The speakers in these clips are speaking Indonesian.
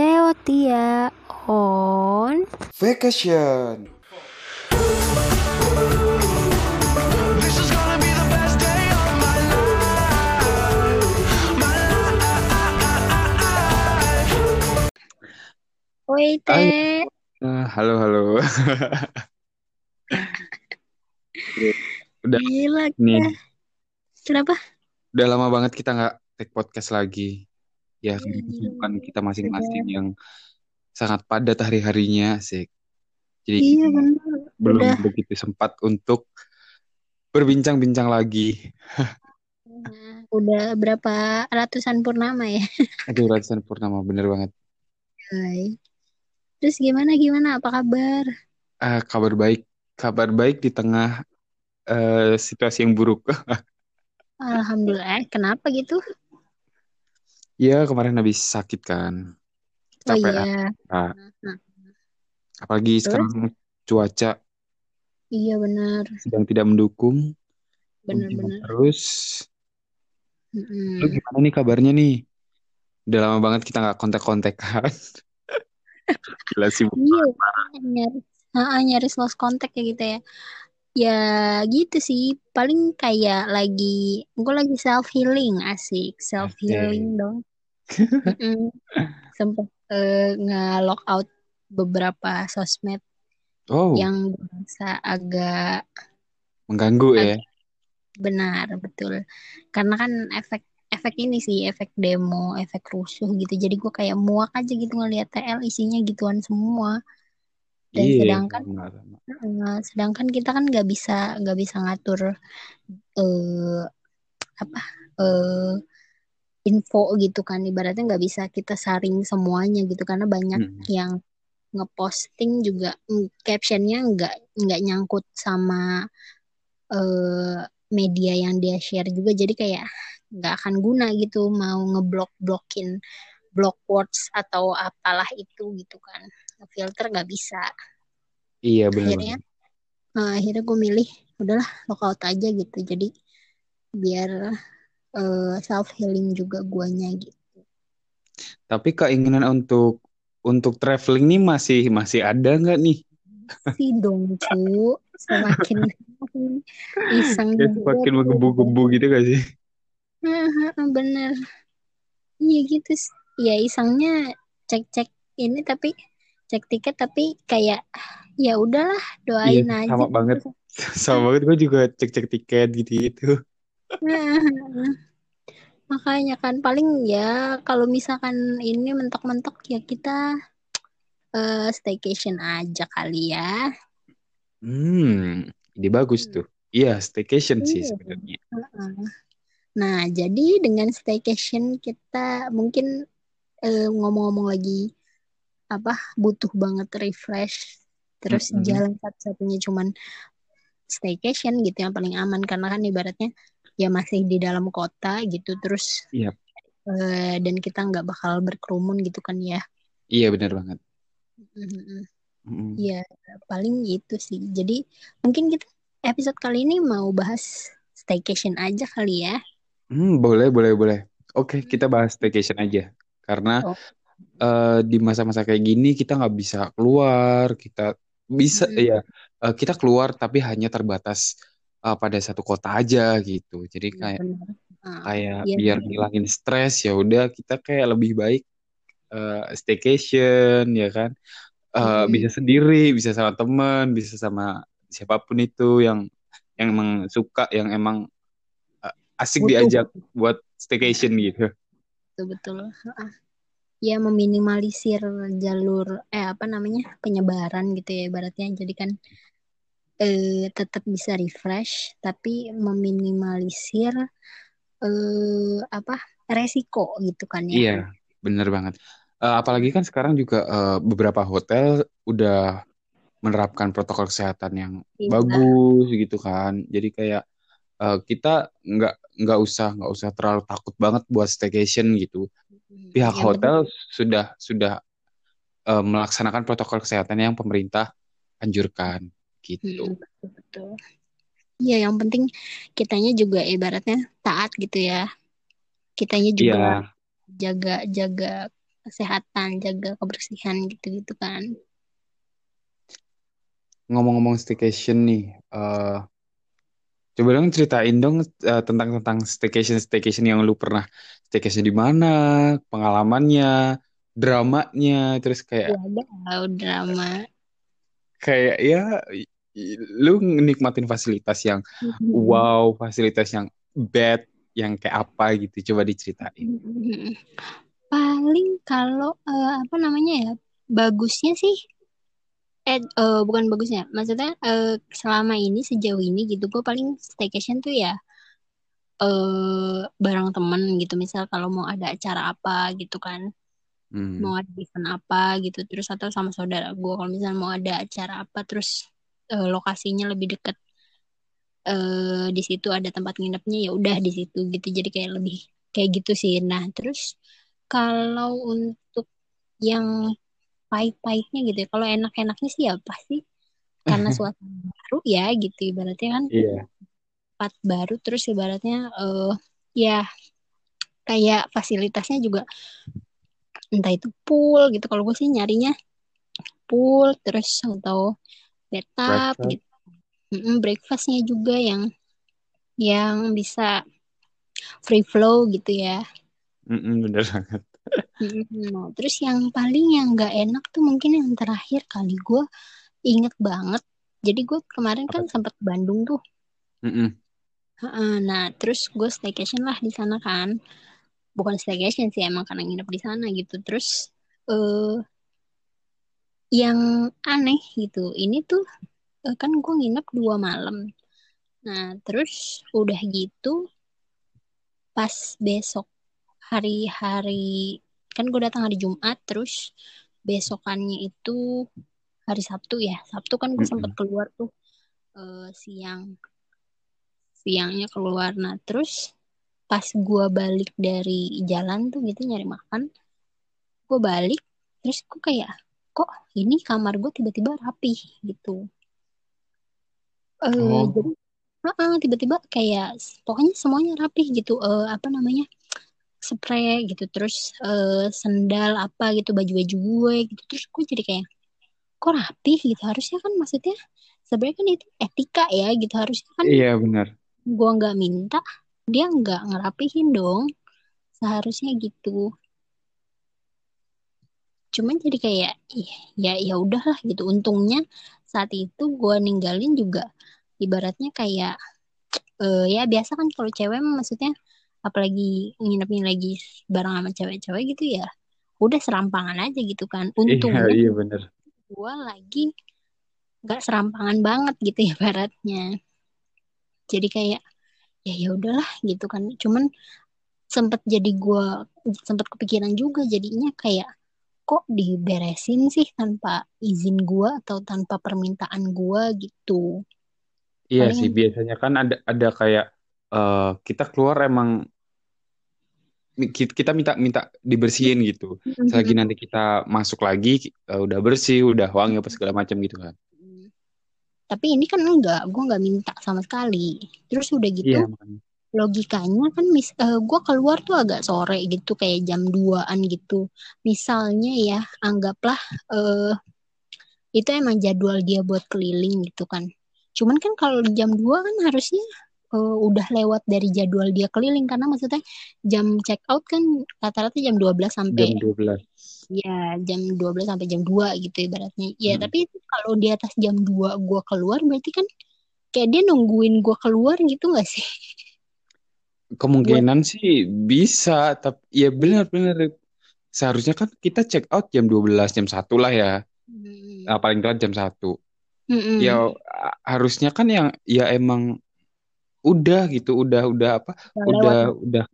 Teotia on Vacation. This is gonna be the best day of my life. My life. Woi Teh Ah, halo, halo. udah Gila nih, Kenapa? udah lama banget kita nggak take podcast lagi. Ya, Iya, karena gila. kesibukan kita masing-masing yang sangat padat hari-harinya, sih. Jadi Iya bener belum Udah begitu sempat untuk berbincang-bincang lagi. Udah berapa ratusan purnama ya Aduh, ratusan purnama, bener banget. Hai. Terus gimana gimana apa kabar? Ah, kabar baik, kabar baik di tengah eh, situasi yang buruk. Alhamdulillah Kenapa gitu? Ya, kemarin habis sakit kan, Oh iya ah. Nah, Apalagi Terus? sekarang cuaca Iya benar sedang tidak mendukung, Benar-benar terus. Lu Mm-mm. gimana nih kabarnya nih? Udah lama banget kita nggak kontak-kontakan. Gila sibuk Iya nyaris Ah, nyaris lost contact ya gitu ya Ya gitu sih Paling kayak lagi Gue lagi self healing Asik Self healing dong Mm-mm. Sempet eh, nge-lock out Beberapa sosmed Oh, Yang berasa agak mengganggu ya. agak benar betul. Karena kan efek Efek ini sih Efek demo Efek rusuh gitu. Jadi gue kayak muak aja gitu Ngeliat TL isinya gituan semua. Dan Iya, sedangkan eh, sedangkan kita kan nggak bisa nggak bisa ngatur eh apa eh info gitu kan. Ibaratnya nggak bisa kita saring semuanya gitu karena banyak Mm. yang ngeposting juga captionnya nggak nggak nyangkut sama eh media yang dia share juga. Jadi kayak nggak akan guna gitu mau ngeblok blokin block words atau apalah itu gitu kan. Filter nggak bisa. Iya, bener akhirnya. Nah, akhirnya gue milih udahlah lockout aja gitu. Jadi biar self healing juga guanya gitu Tapi keinginan untuk untuk traveling nih masih masih ada nggak nih? sih dong cu semakin iseng Ya, semakin tuh menggebu-gebu gitu gak sih? bener iya gitu ya isengnya cek cek ini tapi cek tiket tapi kayak ya udahlah Iya, doain aja sama banget. gitu Sama banget gue juga cek-cek tiket gitu-gitu. makanya kan paling ya kalau misalkan ini mentok-mentok ya kita eh, staycation aja kali ya Hmm, ide bagus Hmm, tuh. Iya, staycation sih iya sebenarnya. Nah, jadi dengan staycation kita mungkin eh, ngomong-ngomong lagi apa butuh banget refresh. Terus Mm-mm. jalan satu-satunya cuman staycation gitu yang paling aman karena kan ibaratnya ya masih di dalam kota gitu. Terus Iya, eh, dan kita nggak bakal berkerumun gitu kan ya. iya benar banget. Mhm. Mm-mm. Ya paling gitu sih. Jadi mungkin kita episode kali ini mau bahas staycation aja kali ya. Hmm, boleh, boleh, boleh. Oke, kita bahas staycation aja. Karena Oh. eh, di masa-masa kayak gini kita nggak bisa keluar, kita bisa Hmm. ya eh, kita keluar tapi hanya terbatas eh, pada satu kota aja gitu. Jadi Iya kayak benar. Ah, kayak iya biar benar. ngilangin stres ya udah kita kayak lebih baik eh, staycation ya kan. Eh, Mm-mm. bisa sendiri, bisa sama teman, bisa sama siapa pun itu yang yang emang suka, yang emang eh, asik Butuh. diajak buat staycation gitu. Betul betul. Ah, Ya meminimalisir jalur eh apa namanya penyebaran gitu ya ibaratnya. Jadi kan eh tetap bisa refresh tapi meminimalisir eh apa resiko gitu kan ya. Iya, bener banget. Eh, apalagi kan sekarang juga eh, beberapa hotel udah menerapkan protokol kesehatan yang Iya. bagus gitu kan. Jadi kayak eh, kita nggak nggak usah nggak usah terlalu takut banget buat staycation gitu. Pihak Ya benar. hotel sudah sudah eh, melaksanakan protokol kesehatan yang pemerintah anjurkan gitu. Mm-mm, betul. Iya yang penting kitanya juga ibaratnya taat gitu ya. Kitanya juga Iya, jaga jaga kesehatan jaga kebersihan gitu-gitu kan Ngomong-ngomong staycation nih, eh coba dong ceritain dong eh, tentang tentang staycation staycation yang lu pernah staycation di mana, pengalamannya, dramanya, terus kayak Wadaw, drama kayak ya lu nikmatin fasilitas yang wow, fasilitas yang bad, yang kayak apa gitu, coba diceritain. paling kalau eh, apa namanya ya bagusnya sih eh eh, bukan bagusnya maksudnya eh, selama ini sejauh ini gitu gue paling staycation tuh ya eh bareng temen gitu misal kalau mau ada acara apa gitu kan Hmm. mau ada event apa gitu terus atau sama saudara gue kalau misalnya mau ada acara apa terus eh, lokasinya lebih dekat eh di situ ada tempat nginepnya ya udah di situ gitu jadi kayak lebih kayak gitu sih nah terus kalau untuk yang pahit-pahitnya gitu ya kalau enak-enaknya sih ya pasti karena suasana baru ya gitu ibaratnya kan Iya. tempat baru terus ibaratnya eh ya kayak fasilitasnya juga entah itu pool gitu. Kalau gue sih nyarinya pool terus atau bathtub Breakfast. gitu. Breakfastnya juga yang yang bisa free flow gitu ya. Mm-mm, bener banget. Nah, terus yang paling yang nggak enak tuh mungkin yang terakhir kali gue inget banget. Jadi gue kemarin kan sempat ke Bandung tuh. Mm-mm. Heeh, nah terus gue staycation lah di sana kan bukan staycation sih emang karena nginep di sana gitu. Terus eh yang aneh gitu ini tuh eh, kan gue nginep dua malam. Nah terus udah gitu pas besok hari-hari kan gue datang hari Jumat terus besokannya itu hari Sabtu ya. Sabtu kan gue sempat Mm-mm. keluar tuh eh, siang siangnya keluar. Nah terus pas gue balik dari jalan tuh gitu nyari makan gue balik terus gue kayak kok ini kamar gue tiba-tiba rapi? gitu. Eh Oh, jadi heeh, tiba-tiba kayak pokoknya semuanya rapih gitu eh apa namanya spray gitu terus eh sendal apa gitu baju-baju gue gitu terus gue jadi kayak kok rapih gitu. Harusnya kan maksudnya sebenarnya kan itu etika ya gitu harusnya kan iya benar. gue nggak minta dia nggak ngerapihin dong. Seharusnya gitu. Cuman jadi kayak ya ya udahlah gitu. Untungnya saat itu gue ninggalin juga ibaratnya kayak eh, ya biasa kan kalau cewek maksudnya apalagi nginepnya lagi bareng sama cewek-cewek gitu ya udah serampangan aja gitu kan. Iya, untungnya iya benar. gue lagi nggak serampangan banget gitu ibaratnya. Jadi kayak ya ya udahlah gitu kan cuman sempet jadi gue sempet kepikiran juga jadinya kayak kok diberesin sih tanpa izin gue atau tanpa permintaan gue gitu Iya paling sih, biasanya kan ada ada kayak eh kita keluar emang ki- kita minta minta dibersihin gitu. Selagi nanti kita masuk lagi eh, udah bersih, udah wangi apa segala macam gitu kan. Tapi ini kan enggak gue nggak minta sama sekali. Terus udah gitu makanya. logikanya kan mis gue keluar tuh agak sore gitu kayak jam 2an gitu. Misalnya ya anggaplah eh itu emang jadwal dia buat keliling gitu kan. Cuman kan kalau jam 2 kan harusnya eh, udah lewat dari jadwal dia keliling karena maksudnya jam check out kan rata-rata jam 12 sampai Jam 12. ya jam 12 sampai jam 2 gitu ibaratnya ya Mm. tapi kalau di atas jam 2 gua keluar berarti kan kayak dia nungguin gua keluar gitu gak sih buat Kemungkinan sih bisa, tapi ya benar-benar seharusnya kan kita check out jam 12, jam 1 lah ya. Hmm. Nah, paling telat jam 1. Mm-mm. Ya a- harusnya kan yang ya emang udah gitu, udah udah apa? Udah lewat Udah ya. udah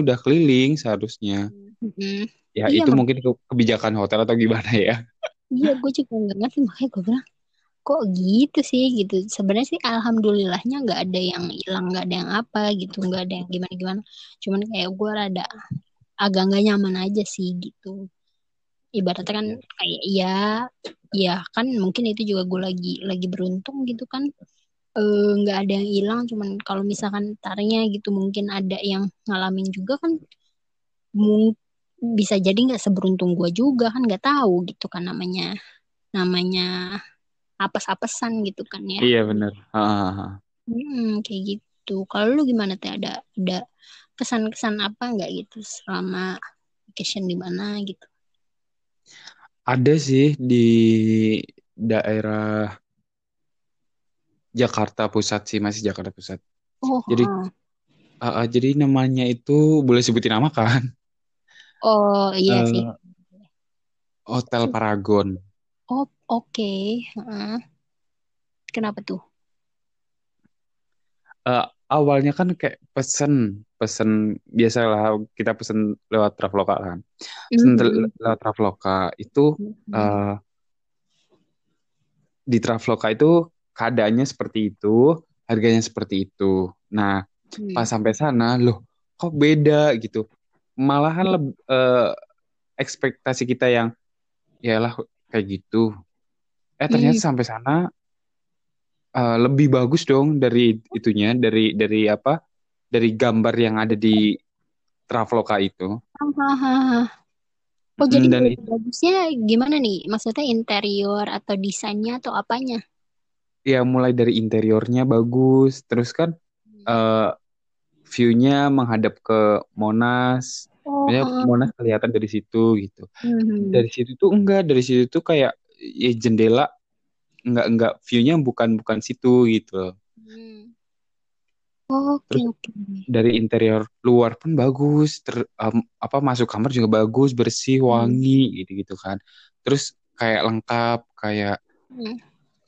udah keliling seharusnya. Mm-mm. Ya Iya itu mungkin ke- kebijakan hotel atau gimana ya. iya gue juga nggak ngerti makanya gue bilang kok gitu sih gitu sebenarnya sih alhamdulillahnya nggak ada yang hilang nggak ada yang apa gitu nggak ada yang gimana gimana cuman kayak gue rada agak nggak nyaman aja sih gitu ibaratnya kan Iya. kayak ya ya kan mungkin itu juga gue lagi lagi beruntung gitu kan Eh, nggak ada yang hilang cuman kalau misalkan tarnya gitu mungkin ada yang ngalamin juga kan mung- bisa jadi nggak seberuntung gue juga kan nggak tahu gitu kan namanya namanya apes-apesan gitu kan ya Iya bener. Hahaha. Hmm, kayak gitu kalau lu gimana teh ada ada kesan-kesan apa nggak gitu selama vacation di mana gitu Ada sih di daerah Jakarta Pusat sih masih Jakarta Pusat. oh Jadi uh, uh, jadi namanya itu boleh sebutin nama kan? oh iya sih Eh, Hotel Paragon. oh oke Heeh. kenapa tuh Eh, awalnya kan kayak pesen pesen biasalah kita pesen lewat Traveloka kan. Pesen Mhm. lewat Traveloka itu eh, di Traveloka itu keadaannya seperti itu, harganya seperti itu. Nah, Hmm. pas sampai sana, loh, kok beda gitu. Malahan leb- eh, ekspektasi kita yang, yalah kayak gitu. Eh, ternyata Hmm. sampai sana eh, lebih bagus dong dari itunya, dari dari apa? Dari gambar yang ada di Traveloka itu. Oh jadi dan bagusnya gimana nih? Maksudnya interior atau desainnya atau apanya? Ya mulai dari interiornya bagus, terus kan eh, view-nya menghadap ke Monas. Oh, Maksudnya heeh. Monas kelihatan dari situ gitu. Mhm. Dari situ tuh enggak, dari situ tuh kayak ya jendela enggak enggak view-nya bukan bukan situ gitu. Hmm. Oke Terus oke. dari interior luar pun bagus, ter, em, apa masuk kamar juga bagus, bersih, Hmm. wangi gitu-gitu kan. Terus kayak lengkap, kayak Hmm.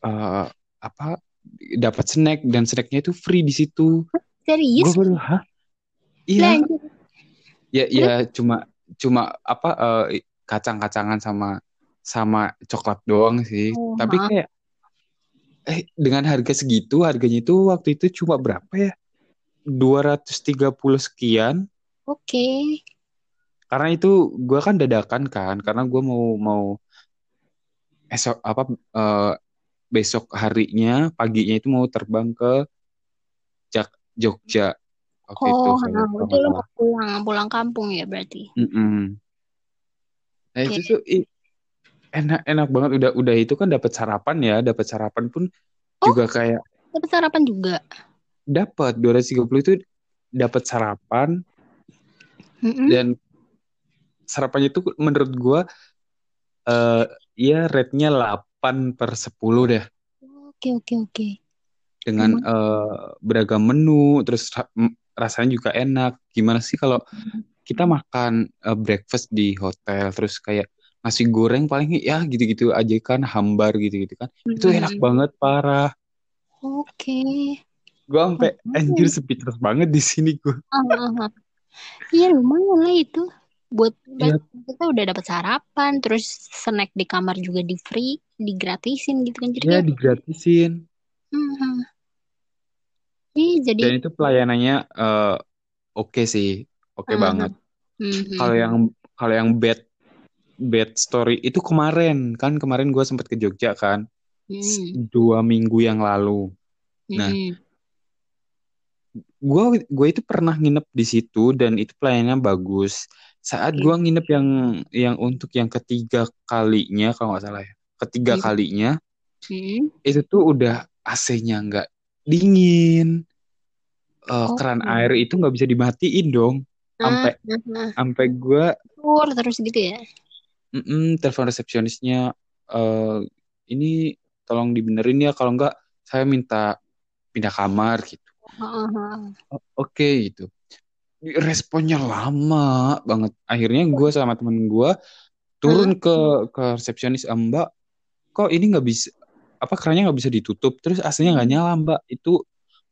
eh, apa dapat snack dan snacknya itu free di situ. Gue Serius? baru, hah? Iya, ya ya cuma cuma apa eh, kacang-kacangan sama sama coklat doang sih. Oh, Tapi maaf. kayak eh dengan harga segitu, harganya itu waktu itu cuma berapa ya? 230 sekian. Oke. Karena itu gua kan dadakan kan, karena gua mau mau esok apa eh, besok harinya paginya itu mau terbang ke Jak- Jogja waktu itu Oh, nah, itu lo mau pulang, pulang kampung ya berarti. Mm-mm. Nah Oke. itu tuh enak enak banget udah udah itu kan dapat sarapan ya, dapat sarapan pun Oh, juga kayak dapat sarapan juga. dapat 230 itu dapat sarapan Mm-mm. dan sarapannya itu menurut gua eh ya rate-nya 8 per 10 deh Oke oke oke. dengan eh, beragam menu terus rasanya juga enak. Gimana sih kalau kita makan eh, breakfast di hotel terus kayak nasi goreng paling ya gitu-gitu aja kan hambar gitu-gitu kan. Itu enak banget parah. Oke. Gua sampai anjir speechless banget di sini gua. Ah, ah, ah. Iya lumayan lah itu. Buat buat kita udah dapat sarapan, terus snack di kamar juga di free, digratisin gitu kan. Jadi ya kayak, digratisin. hmm, Iya jadi, Dan itu pelayanannya eh, oke sih, oke ah, banget. hmm, Kalau hmm, yang kalau yang bad bad story itu kemarin kan kemarin gua sempat ke Jogja kan hmm, dua minggu yang lalu. Nah, hmm, gua gua itu pernah nginep di situ dan itu pelayanannya bagus. Saat gua nginep yang yang untuk yang ketiga kalinya kalau nggak salah ya, ketiga hmm, kalinya hmm, itu tuh udah AC-nya nggak dingin, Eh, keran oke, air itu nggak bisa dimatiin dong, ah, sampai ah, ah. sampai gua Tur terus gitu ya. mm-mm, telepon resepsionisnya, eh ini tolong dibenerin ya, kalau nggak saya minta pindah kamar gitu. Ah, ah, ah. "O- Oke gitu. Responnya lama banget. Akhirnya gue sama temen gue turun ke ke resepsionis, "Ah, Mbak, kok ini nggak bisa apa kerannya nggak bisa ditutup, terus AC-nya nggak hmm, nyala Mbak, itu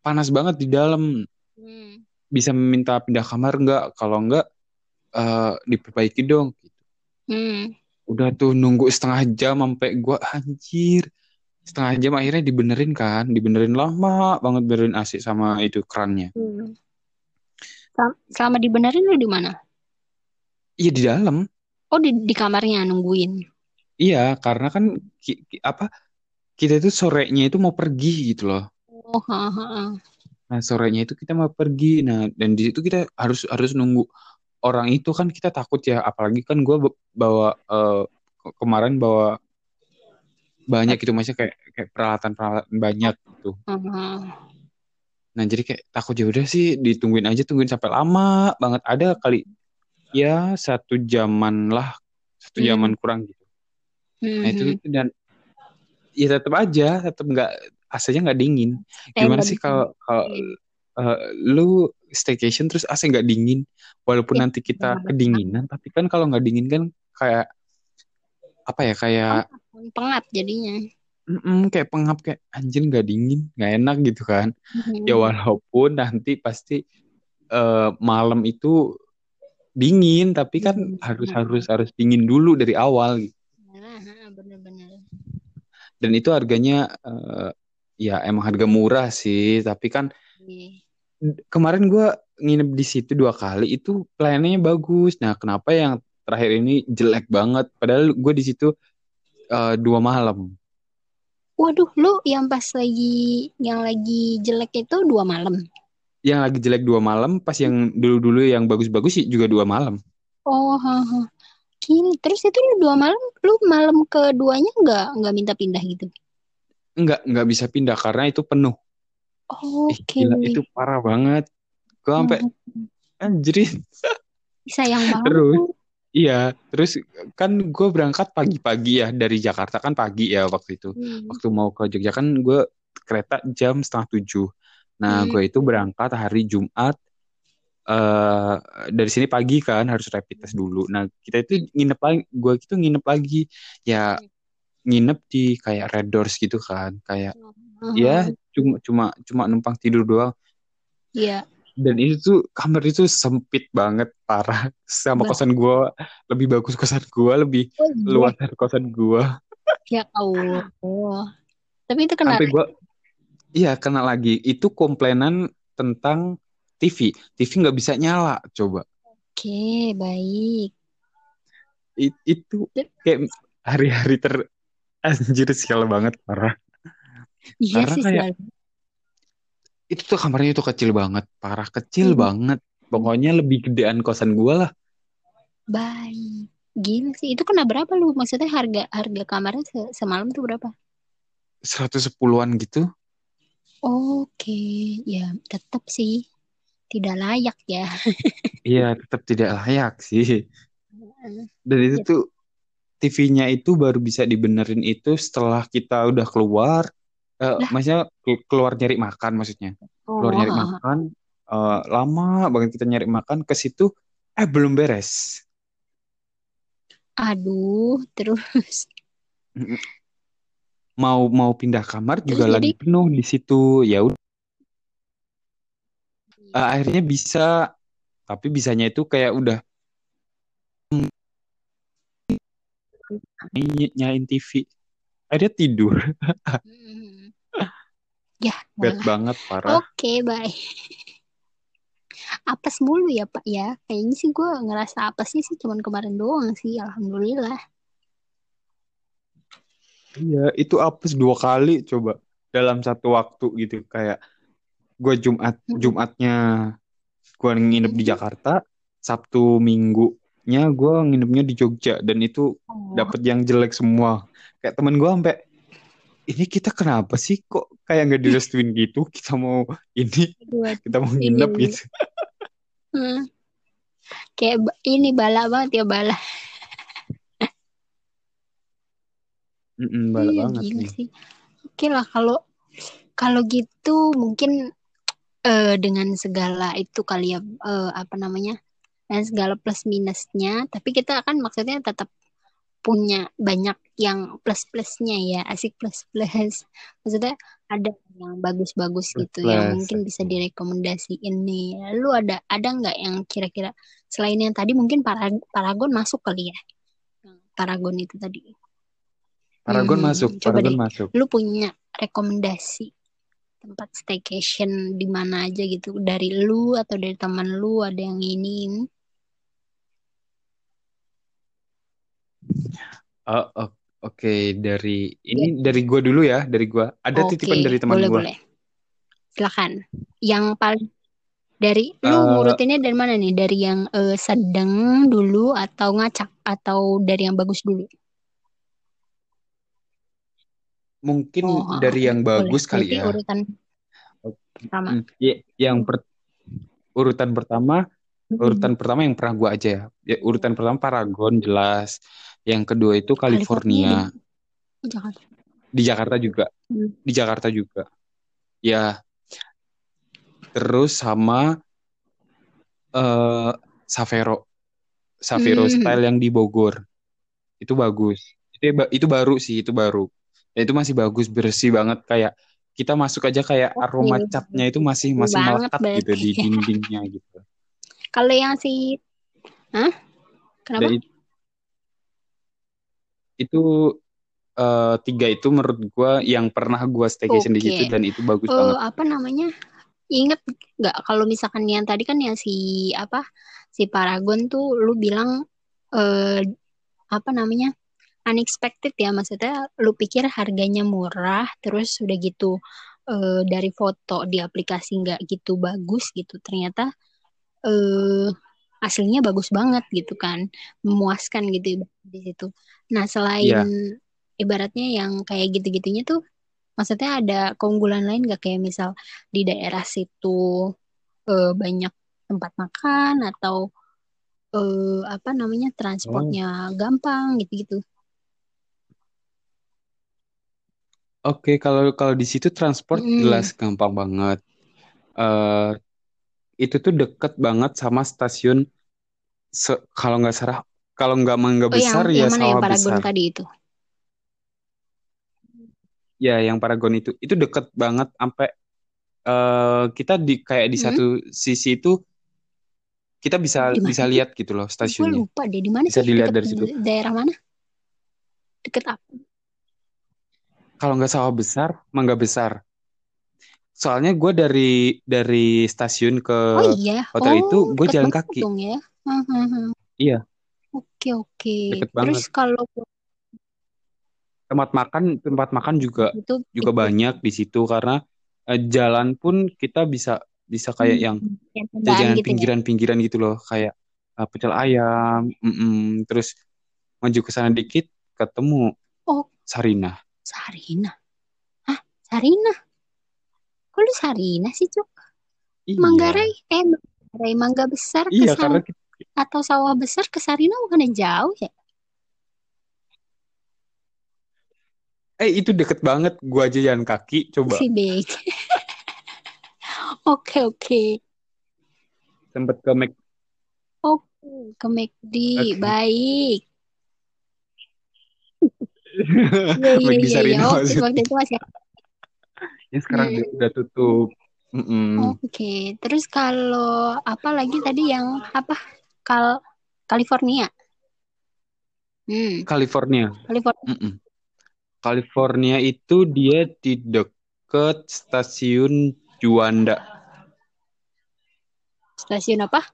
panas banget di dalam, hmm. bisa minta pindah kamar nggak? Kalau nggak eh, diperbaiki dong." Gitu. Hmm. Udah tuh nunggu setengah jam sampai gue anjir setengah jam akhirnya dibenerin kan, dibenerin lama banget benerin AC sama itu kerannya. hmm. Sel- Selama dibenerin lu di mana? Iya di dalam. Oh di di kamarnya nungguin. Iya, karena kan ki- ki- apa kita itu sorenya itu mau pergi gitu loh. Oh, ah, ah, ah. Nah, sorenya itu kita mau pergi. Nah, dan di situ kita harus harus nunggu orang itu kan kita takut ya apalagi kan gue bawa ke- kemarin bawa banyak gitu maksudnya kayak kayak peralatan peralatan banyak gitu. Heeh. nah jadi kayak takut ya udah sih ditungguin aja tungguin sampai lama banget. Ada kali ya satu jaman lah satu Hmm. jaman kurang gitu. Nah itu itu dan ya tetap aja tetap nggak AC-nya nggak dingin. Gimana sih kalau kalau eh, lu staycation terus AC nggak dingin walaupun Ya, nanti kita kedinginan tapi kan kalau nggak dingin kan kayak apa ya kayak pengap jadinya. mm-mm, kayak pengap kayak anjir nggak dingin nggak enak gitu kan Mhm. ya walaupun nanti pasti eh, malam itu dingin tapi kan Mhm. harus harus harus dingin dulu dari awal gitu. Nah, bener-bener. dan itu harganya eh, ya emang harga murah sih tapi kan Iya. kemarin gue nginep di situ dua kali itu pelayanannya bagus nah kenapa yang terakhir ini jelek banget padahal gue di situ eh, dua malam Waduh, lu yang pas lagi yang lagi jelek itu dua malam. yang lagi jelek dua malam pas yang dulu-dulu yang bagus-bagus sih juga dua malam Oh, ha, ha. Gini, terus itu lu dua malam, lu malam keduanya nggak nggak minta pindah gitu? Enggak, enggak bisa pindah karena itu penuh. Oke, gila, itu parah banget. Gue sampai Hmm, anjir. sayang banget. Terus, iya, terus kan gue berangkat pagi-pagi ya dari Jakarta kan pagi ya waktu itu. Hmm. Waktu mau ke Jogja kan gue kereta jam setengah tujuh. Nah, Hmm. gue itu berangkat hari Jumat. eh dari sini pagi kan harus rapid test dulu. Nah, kita itu nginep lagi, gue itu nginep lagi. Ya, nginep di kayak Red Doors gitu kan, kayak Hmm. ya cuma cuma cuma numpang tidur doang. Iya. Dan itu tuh kamar itu sempit banget parah sama Bah. kosan gua lebih bagus kosan gua lebih Oh, iya. luas dari kosan gua Ya Allah. Oh. Tapi itu kena sampai gua iya kena lagi itu komplainan tentang TV TV nggak bisa nyala coba Oke, baik. I- itu kayak hari-hari ter anjir sial banget parah Iya Karena sih kayak- selalu. Itu tuh kamarnya itu kecil banget parah kecil Hmm. banget pokoknya lebih gedean kosan gua lah Baik. Gila sih. Itu kena berapa lu? Maksudnya harga harga kamarnya se- semalam tuh berapa? 110-an gitu Oke, ya tetap sih tidak layak ya. iya tetap tidak layak sih Dan itu Ya. tuh TV-nya itu baru bisa dibenerin itu setelah kita udah keluar, eh, Lah. maksudnya ke- keluar nyari makan maksudnya, keluar Oh, nyari ha, ha. makan, eh, lama banget kita nyari makan ke situ, eh belum beres. Aduh, terus. Mau mau pindah kamar Terus juga jadi- lagi penuh di situ, ya udah. Eh, akhirnya bisa, tapi bisanya itu kayak udah ny- nyalain TV, akhirnya tidur. Ya, bad malah. banget parah. Oke, baik. Apes mulu ya, Pak ya. Kayaknya sih gue ngerasa apesnya sih cuman kemarin doang sih. Alhamdulillah. Iya, itu apes dua kali coba dalam satu waktu gitu kayak gue Jumat Mm-mm. Jumatnya gue nginep di Mm-mm. Jakarta, Sabtu Minggunya gue nginepnya di Jogja dan itu Oh, dapet yang jelek semua. Kayak temen gue sampai ini kita kenapa sih kok kayak nggak direstuin gitu? Kita mau ini kita mau nginep gitu. Hmm. Kayak ini bala banget ya bala. Mm-mm, bala Iya, banget gila nih. sih. Oke lah kalau kalau gitu mungkin eh, dengan segala itu kali ya eh, apa namanya? Dan segala plus minusnya, tapi kita kan maksudnya tetap punya banyak yang plus plusnya ya, asik plus plus. Maksudnya ada yang bagus-bagus Plus gitu yang plus, mungkin bisa direkomendasiin nih. Lu ada ada nggak yang kira-kira selain yang tadi mungkin Parag- Paragon masuk kali ya? Yang Paragon itu tadi. Paragon Hmm, masuk, Paragon deh. masuk. Lu punya rekomendasi tempat staycation di mana aja gitu dari lu atau dari teman lu ada yang ini Oh, oh, Oke, dari ini dari gua dulu ya, dari gua. Ada Oke, titipan dari teman boleh gua. boleh. Silakan. Yang paling Dari lu Eh, ngurutinnya dari mana nih? Dari yang eh, sedang dulu atau ngacak atau dari yang bagus dulu? mungkin Oh, oh, dari yang boleh. bagus kali Berarti ya. urutan pertama. Hmm, y- yang per- urutan pertama, urutan pertama yang pernah gua aja ya. Ya, urutan pertama Paragon jelas. Yang kedua itu California California. di Jakarta. Di Jakarta juga. Hmm. Di Jakarta juga. Ya, terus sama eh Savero. Savero Hmm. style yang di Bogor. Itu bagus. Itu itu baru sih, itu baru. Ya, itu masih bagus, bersih banget kayak kita masuk aja kayak aroma catnya itu masih masih banget melekat gitu di dindingnya gitu. Kalau yang si, Hah? Kenapa? Dan itu eh, tiga itu menurut gua yang pernah gua staycation di situ dan itu bagus Eh, banget. apa namanya? Ingat nggak kalau misalkan yang tadi kan yang si apa si Paragon tuh lu bilang eh apa namanya unexpected ya maksudnya lu pikir harganya murah terus udah gitu eh, dari foto di aplikasi nggak gitu bagus gitu ternyata eh aslinya bagus banget gitu kan memuaskan gitu di situ. Nah selain Iya. ibaratnya yang kayak gitu-gitunya tuh maksudnya ada keunggulan lain nggak kayak misal di daerah situ eh, banyak tempat makan atau eh, apa namanya Oh, transportnya gampang gitu-gitu. oke kalau kalau di situ transport Mm-mm. jelas gampang banget. eh itu tuh deket banget sama stasiun se- kalau nggak salah kalau nggak Mangga Oh yang Besar ya yang mana yang Sawah Paragon Besar. tadi itu? Ya, yang Paragon itu itu deket banget sampai eh kita di kayak di Hmm? satu sisi itu kita bisa Di mana bisa sih? lihat gitu loh Gue stasiunnya. lupa deh di mana Bisa sih? dilihat dari situ. daerah mana? Deket apa? Kalau nggak Sawah Besar, Mangga Besar. Soalnya gue dari dari stasiun ke Oh iya. hotel itu Oh gue deket jalan kaki. dong ya. Hmm, hmm, hmm. Iya, Oke oke. deket Terus kalau Tempat makan tempat makan juga itu juga itu banyak di situ karena eh, jalan pun kita bisa bisa kayak yang hmm, yang jajanan gitu ya. pinggiran-pinggiran gitu loh kayak eh, pecel ayam, mm-mm. Terus maju ke sana dikit ketemu Oh Sarinah. Sarina. Hah Sarina? Kok lu Sarina sih Cuk? Iya, Manggarai eh Manggarai Mangga Besar ke iya karena atau sawah besar ke Sarina bukannya jauh ya? eh itu deket banget. Gua aja jalan kaki coba Si. Oke oke. sempet ke Mac. Oke ke McD Oke. baik. Iya iya iya iya. Oh maksud. waktu itu masih. Ya sekarang Hmm. udah, udah tutup. Mm-mm. Oke. Terus kalau apa lagi tadi yang apa? Kal California. Hmm, California. California. Mm-mm. California itu dia di deket stasiun Juanda. Stasiun apa?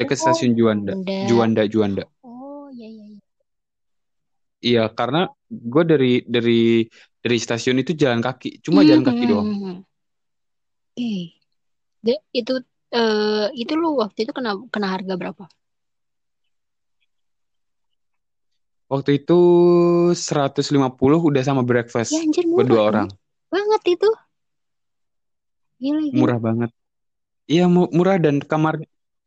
Deket Oh, stasiun Juanda. Juanda. Juanda, Juanda. Oh, iya iya iya. Iya, karena gue dari dari dari stasiun itu jalan kaki, cuma Hmm, jalan kaki hmm, doang. hmm. Oke. De- itu eh itu lu waktu itu kena kena harga berapa? Waktu itu 150 udah sama breakfast Ya anjir buat murah dua dong. orang. Banget itu. Gila gila. Murah banget. Iya, mu- murah dan kamar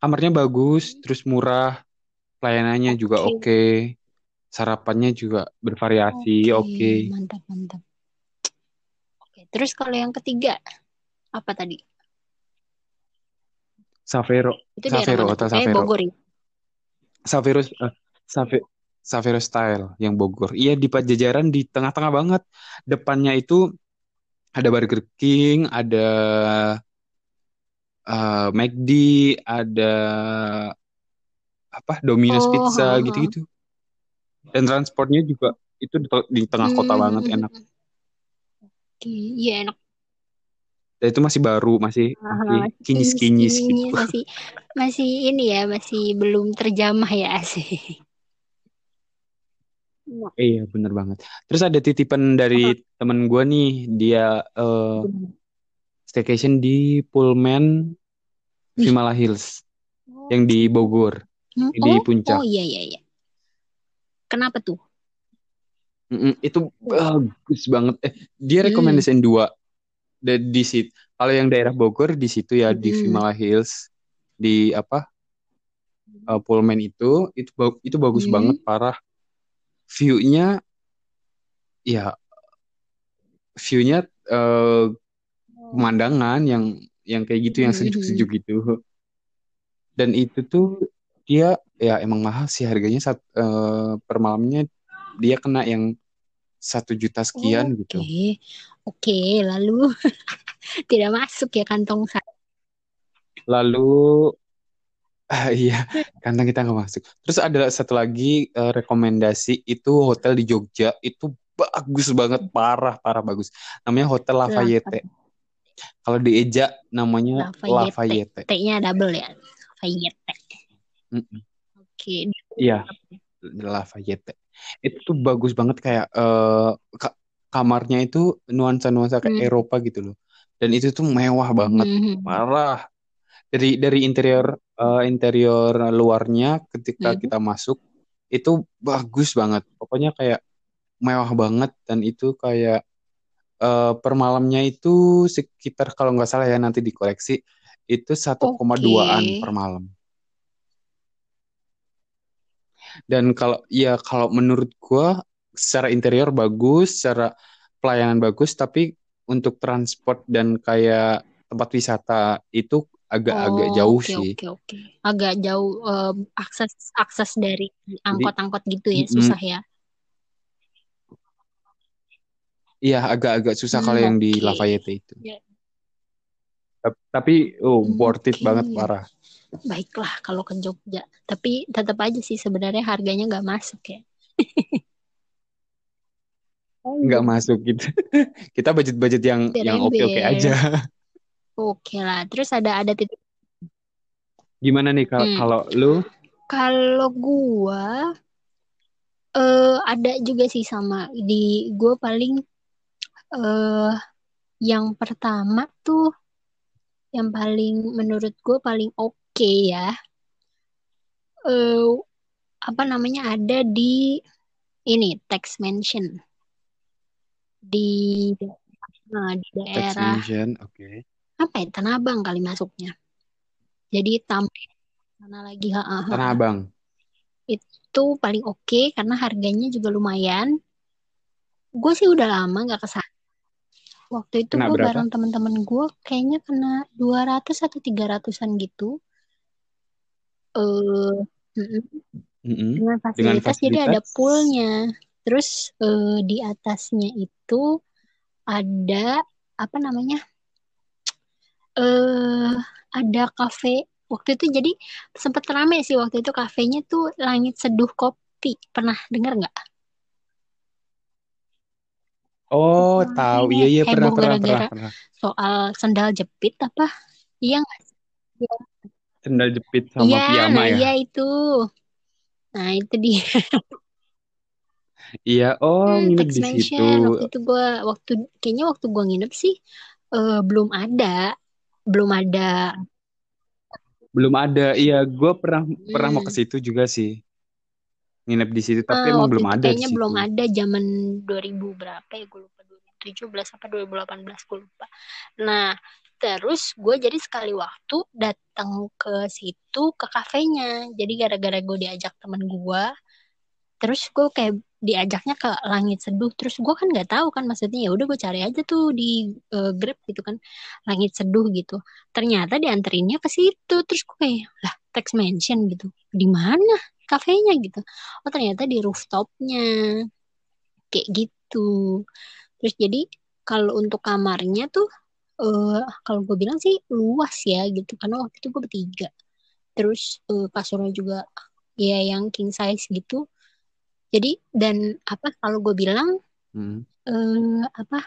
kamarnya bagus, terus murah, pelayanannya juga Oke. oke, sarapannya juga bervariasi, Oke, oke. mantap mantap. Oke, terus kalau yang ketiga apa tadi? Savero, Itu Savero, Hotel tuh? Eh Savero. Bogor ya. Savero, eh, Save- Savero Style yang Bogor. Iya di Pajajaran di tengah-tengah banget. Depannya itu ada Burger King, ada eh, McD, ada apa Domino's Oh, Pizza gitu-gitu. Dan transportnya juga itu di, di tengah kota Hmm, banget hmm, enak. hmm. Oke, iya enak. Dan itu masih baru, masih Aha, masih masih kinyis-kinyis gitu. masih masih ini ya, masih belum terjamah ya asik. Iya bener banget. Terus ada titipan dari temen gue nih, dia Gimana? staycation di Pullman Wih. Vimala Hills Oh, yang di Bogor, Hmm, yang di oh, puncak. oh iya iya iya. Kenapa tuh? Mm-mm, itu bagus banget. Eh, dia Hmm. rekomendasiin dua di, di situ. Kalau yang daerah Bogor di situ ya di Mm-mm. Vimala Hills di apa uh, Pullman itu itu itu bagus Hmm. banget parah. View-nya ya view-nya eh, pemandangan yang yang kayak gitu yang sejuk-sejuk gitu. Dan itu tuh dia ya emang mahal sih harganya sat, eh, per malamnya dia kena yang satu juta sekian Oke, gitu. oke. Lalu tidak masuk ya kantong saya. Lalu ah, iya kantong kita nggak masuk. Terus ada satu lagi eh, rekomendasi itu hotel di Jogja itu bagus banget parah parah bagus. Namanya Hotel Lafayette. Kalau di Eja namanya Lafayette. Lafayette. T-nya double ya. Lafayette. Oke. Iya, Lafayette. Itu tuh bagus banget kayak eh, ka- kamarnya itu nuansa-nuansa kayak Hmm. Eropa gitu loh. Dan itu tuh mewah banget, Mhm. parah. Dari dari interior eh, interior luarnya ketika Mhm. kita masuk itu bagus banget. Pokoknya kayak mewah banget dan itu kayak eh, per malamnya itu sekitar kalau nggak salah ya nanti dikoreksi itu 1,2-an Oke. per malam. Dan kalau ya kalau menurut gua secara interior bagus, secara pelayanan bagus, tapi untuk transport dan kayak tempat wisata itu agak-agak Oh, jauh oke sih. oke oke. Agak jauh em, akses akses dari Jadi, angkot-angkot gitu ya, mm-mm, susah ya. iya agak-agak susah kalau Hmm, yang di oke. Lafayette itu. Ya, Tap- Tapi oh worth it Oke. banget parah. Baiklah kalau ke Jogja. Tapi tetap aja sih sebenarnya harganya nggak masuk ya. Oh Nggak iya, masuk gitu. Kita budget-budget yang yang oke-oke ber-ember. aja. Oke lah. Terus ada ada titik. Gimana nih kalau Hmm. kalau lu? Kalau gua eh ada juga sih sama di gua paling eh yang pertama tuh yang paling menurut gue paling oke ya. Eh apa namanya ada di ini Tax Mansion di nah, di Text daerah mention, oke. apa ya Tanah Abang kali masuknya. Jadi Tamrin sana lagi ha, ha. Tanah Abang. itu paling oke karena harganya juga lumayan. Gue sih udah lama nggak ke sana waktu itu gue bareng teman-teman gue kayaknya kena 200 atau 300-an gitu eh mm-mm. Mm-mm. dengan Dengan fasilitas jadi ada fasilitas. poolnya terus eh, di atasnya itu ada apa namanya eh ada kafe waktu itu jadi sempat rame sih waktu itu kafenya tuh Langit Seduh Kopi pernah dengar nggak Oh, Nah, tahu. Iya, iya, pernah, pernah, pernah, pernah. soal sendal jepit apa iya nggak? Sendal jepit sama Iya, piyama nah ya. iya itu nah itu dia Iya, oh Hmm, nginep di situ. Waktu itu gua waktu kayaknya waktu gua nginep sih eh, belum ada belum ada Belum ada. Iya, gue pernah pernah mau ke hmm. situ juga sih. Nginep di situ, tapi Ah, emang belum ada di kayaknya situ. belum ada zaman 2000 berapa ya gue lupa 2017 apa 2018 gue lupa nah terus gue jadi sekali waktu datang ke situ ke kafenya. Jadi gara-gara gue diajak temen gue terus gue kayak diajaknya ke langit seduh. Terus gue kan nggak tahu kan maksudnya ya udah gue cari aja tuh di eh, Grab gitu kan langit seduh gitu. Ternyata dianterinnya ke situ. Terus gue kayak lah Tax Mansion gitu. Di mana kafenya? gitu. Oh ternyata di rooftopnya. Kayak gitu. Terus jadi kalau untuk kamarnya tuh eh kalau gue bilang sih luas ya gitu karena waktu itu gue bertiga. Terus eh, kasurnya juga ya yang king size gitu. Jadi dan apa kalau gue bilang Hmm. eh apa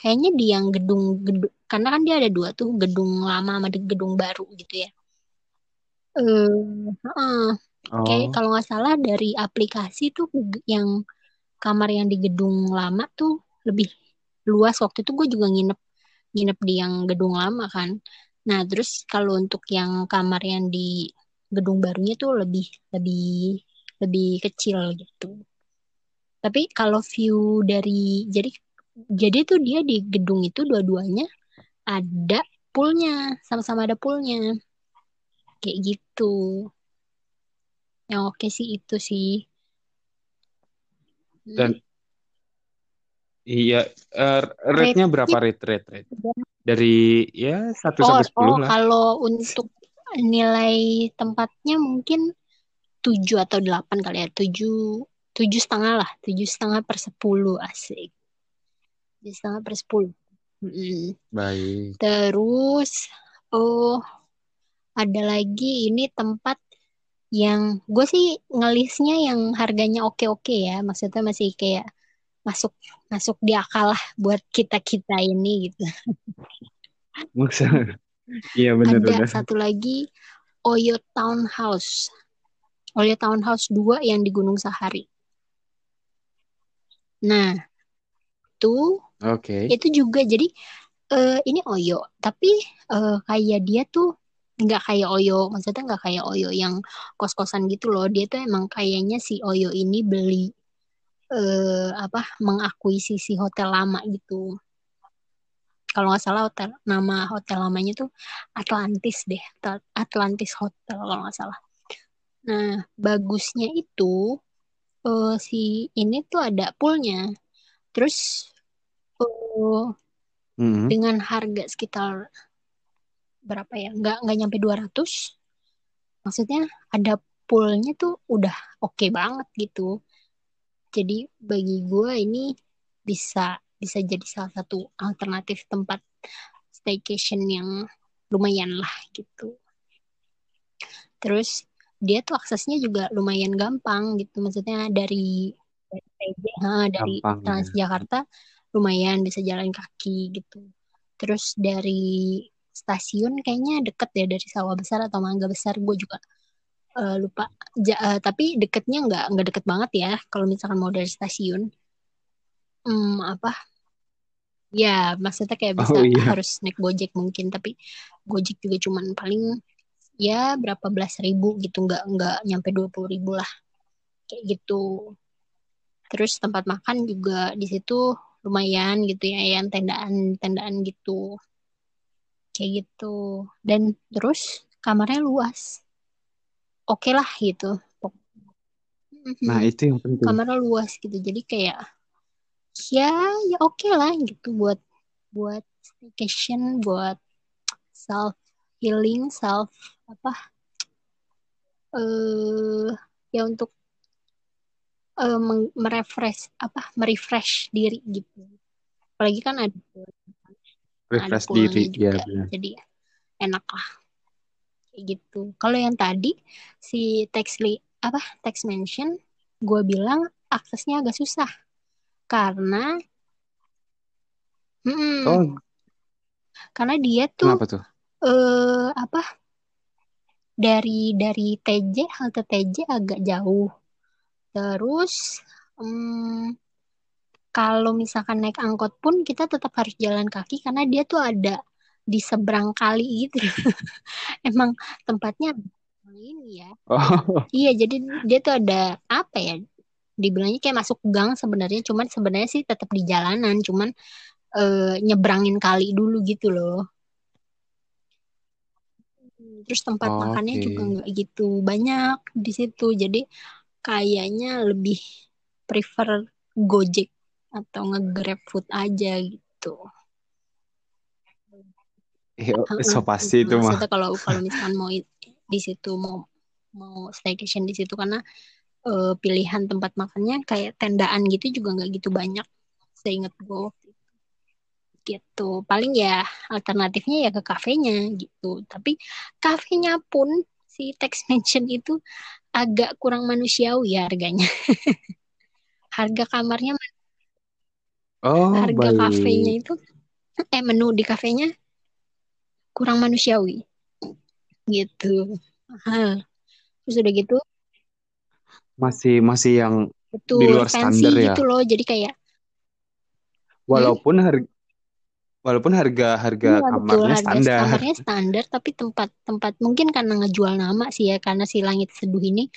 kayaknya di yang gedung gedung karena kan dia ada dua tuh gedung lama sama gedung baru gitu ya. Heeh. kayak Oh, kalau nggak salah dari aplikasi tuh yang kamar yang di gedung lama tuh lebih luas. Waktu itu gue juga nginep nginep di yang gedung lama kan. Nah, terus kalau untuk yang kamar yang di gedung barunya tuh lebih lebih lebih kecil gitu. Tapi kalau view dari jadi jadi tuh dia di gedung itu dua-duanya ada poolnya, sama-sama ada poolnya. Kayak gitu. Yang oke sih itu sih. Dan iya, eh, rate-nya berapa rate rate rate? Dari ya 1 Oh, sampai 10 oh lah. kalau untuk nilai tempatnya mungkin 7 atau 8 kali ya. 7 tujuh setengah lah. 7 setengah per 10 asik. 7 setengah per 10. Mm-mm. Baik. Terus, oh ada lagi ini tempat yang gue sih ngelisnya yang harganya oke-oke ya. Maksudnya masih kayak masuk masuk di akal lah buat kita kita ini gitu. Maksud Iya Ada benar-benar. satu lagi Oyo Townhouse. Oyo Townhouse 2 yang di Gunung Sahari. Nah, itu Oke. itu juga jadi eh, ini Oyo, tapi eh, kayak dia tuh nggak kayak Oyo, maksudnya nggak kayak Oyo yang kos-kosan gitu loh. Dia tuh emang kayaknya si Oyo ini beli eh, apa mengakuisisi hotel lama gitu. Kalau nggak salah hotel nama hotel lamanya tuh Atlantis deh, At- Atlantis Hotel kalau nggak salah. Nah, bagusnya itu eh, si ini tuh ada poolnya. Terus eh, Mm-mm. dengan harga sekitar berapa ya? Nggak nggak nyampe 200. Maksudnya ada poolnya tuh udah oke banget gitu. Jadi bagi gue ini bisa bisa jadi salah satu alternatif tempat staycation yang lumayan lah gitu. Terus dia tuh aksesnya juga lumayan gampang gitu. Maksudnya dari dari Gampang ya. Transjakarta lumayan bisa jalan kaki gitu. Terus dari stasiun kayaknya deket ya dari Sawah Besar atau Mangga Besar gue juga eh, lupa. Ja- eh, tapi deketnya nggak nggak deket banget ya. Kalau misalkan mau dari stasiun, hmm, apa? Ya maksudnya kayak bisa Oh iya. harus naik Gojek mungkin. Tapi Gojek juga cuman paling ya berapa belas ribu gitu nggak nggak nyampe dua puluh ribu lah kayak gitu terus tempat makan juga di situ lumayan gitu ya yang tendaan tendaan gitu kayak gitu dan terus kamarnya luas oke lah gitu Nah, itu yang penting. kamarnya luas gitu jadi kayak ya ya oke lah gitu buat buat staycation buat self healing self apa eh ya untuk eh, meng- merefresh apa merefresh diri gitu apalagi kan ada Refresh diri. juga Ya, benar. jadi enak lah gitu. Kalau yang tadi si text li apa text mention gue bilang aksesnya agak susah. Karena mm, Oh, karena dia tuh kenapa tuh? eh apa dari dari TJ halte TJ agak jauh. Terus mm, kalau misalkan naik angkot pun kita tetap harus jalan kaki karena dia tuh ada di seberang kali gitu. Emang tempatnya ini ya. Oh, iya jadi dia tuh ada apa ya dibilangnya kayak masuk gang sebenarnya. Cuman sebenarnya sih tetap di jalanan cuman eh, nyebrangin kali dulu gitu loh. Terus tempat Oh, makannya oke. juga nggak gitu banyak di situ. Jadi kayaknya lebih prefer Gojek atau nge-Grab food aja gitu Iya, so pasti itu mah. maksudnya kalau kalau misalkan mau di situ mau mau staycation di situ karena eh, pilihan tempat makannya kayak tendaan gitu juga nggak gitu banyak seingat gue gitu paling ya alternatifnya ya ke kafenya gitu tapi kafenya pun si text mention itu agak kurang manusiawi ya harganya harga kamarnya Oh, harga kafenya baik. itu eh menu di kafenya kurang manusiawi gitu Hah. terus udah gitu Masih masih yang di betul luar fancy standar ya. gitu loh jadi kayak hmm, Walaupun harga walaupun harga harga betul kamarnya harga standar. kamarnya standar tapi tempat-tempat mungkin karena ngejual nama sih ya karena si Langit Seduh ini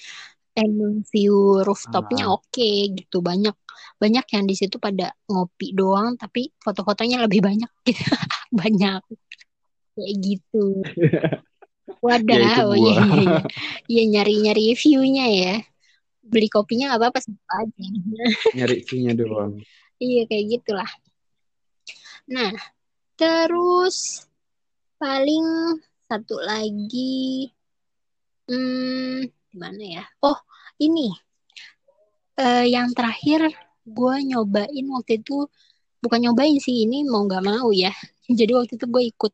emang view rooftopnya Ah. oke gitu banyak banyak yang di situ pada ngopi doang tapi foto-fotonya lebih banyak gitu banyak kayak gitu. Wadah Ya, oh iya iya iya. Iya, nyari-nyari view-nya ya. Beli kopinya nggak apa-apa sih aja. Nyari fee-nya doang. iya kayak gitulah. Nah terus paling satu lagi hmm gimana ya? Oh ini. Eh, yang terakhir gue nyobain waktu itu bukan nyobain sih ini mau nggak mau ya jadi waktu itu gue ikut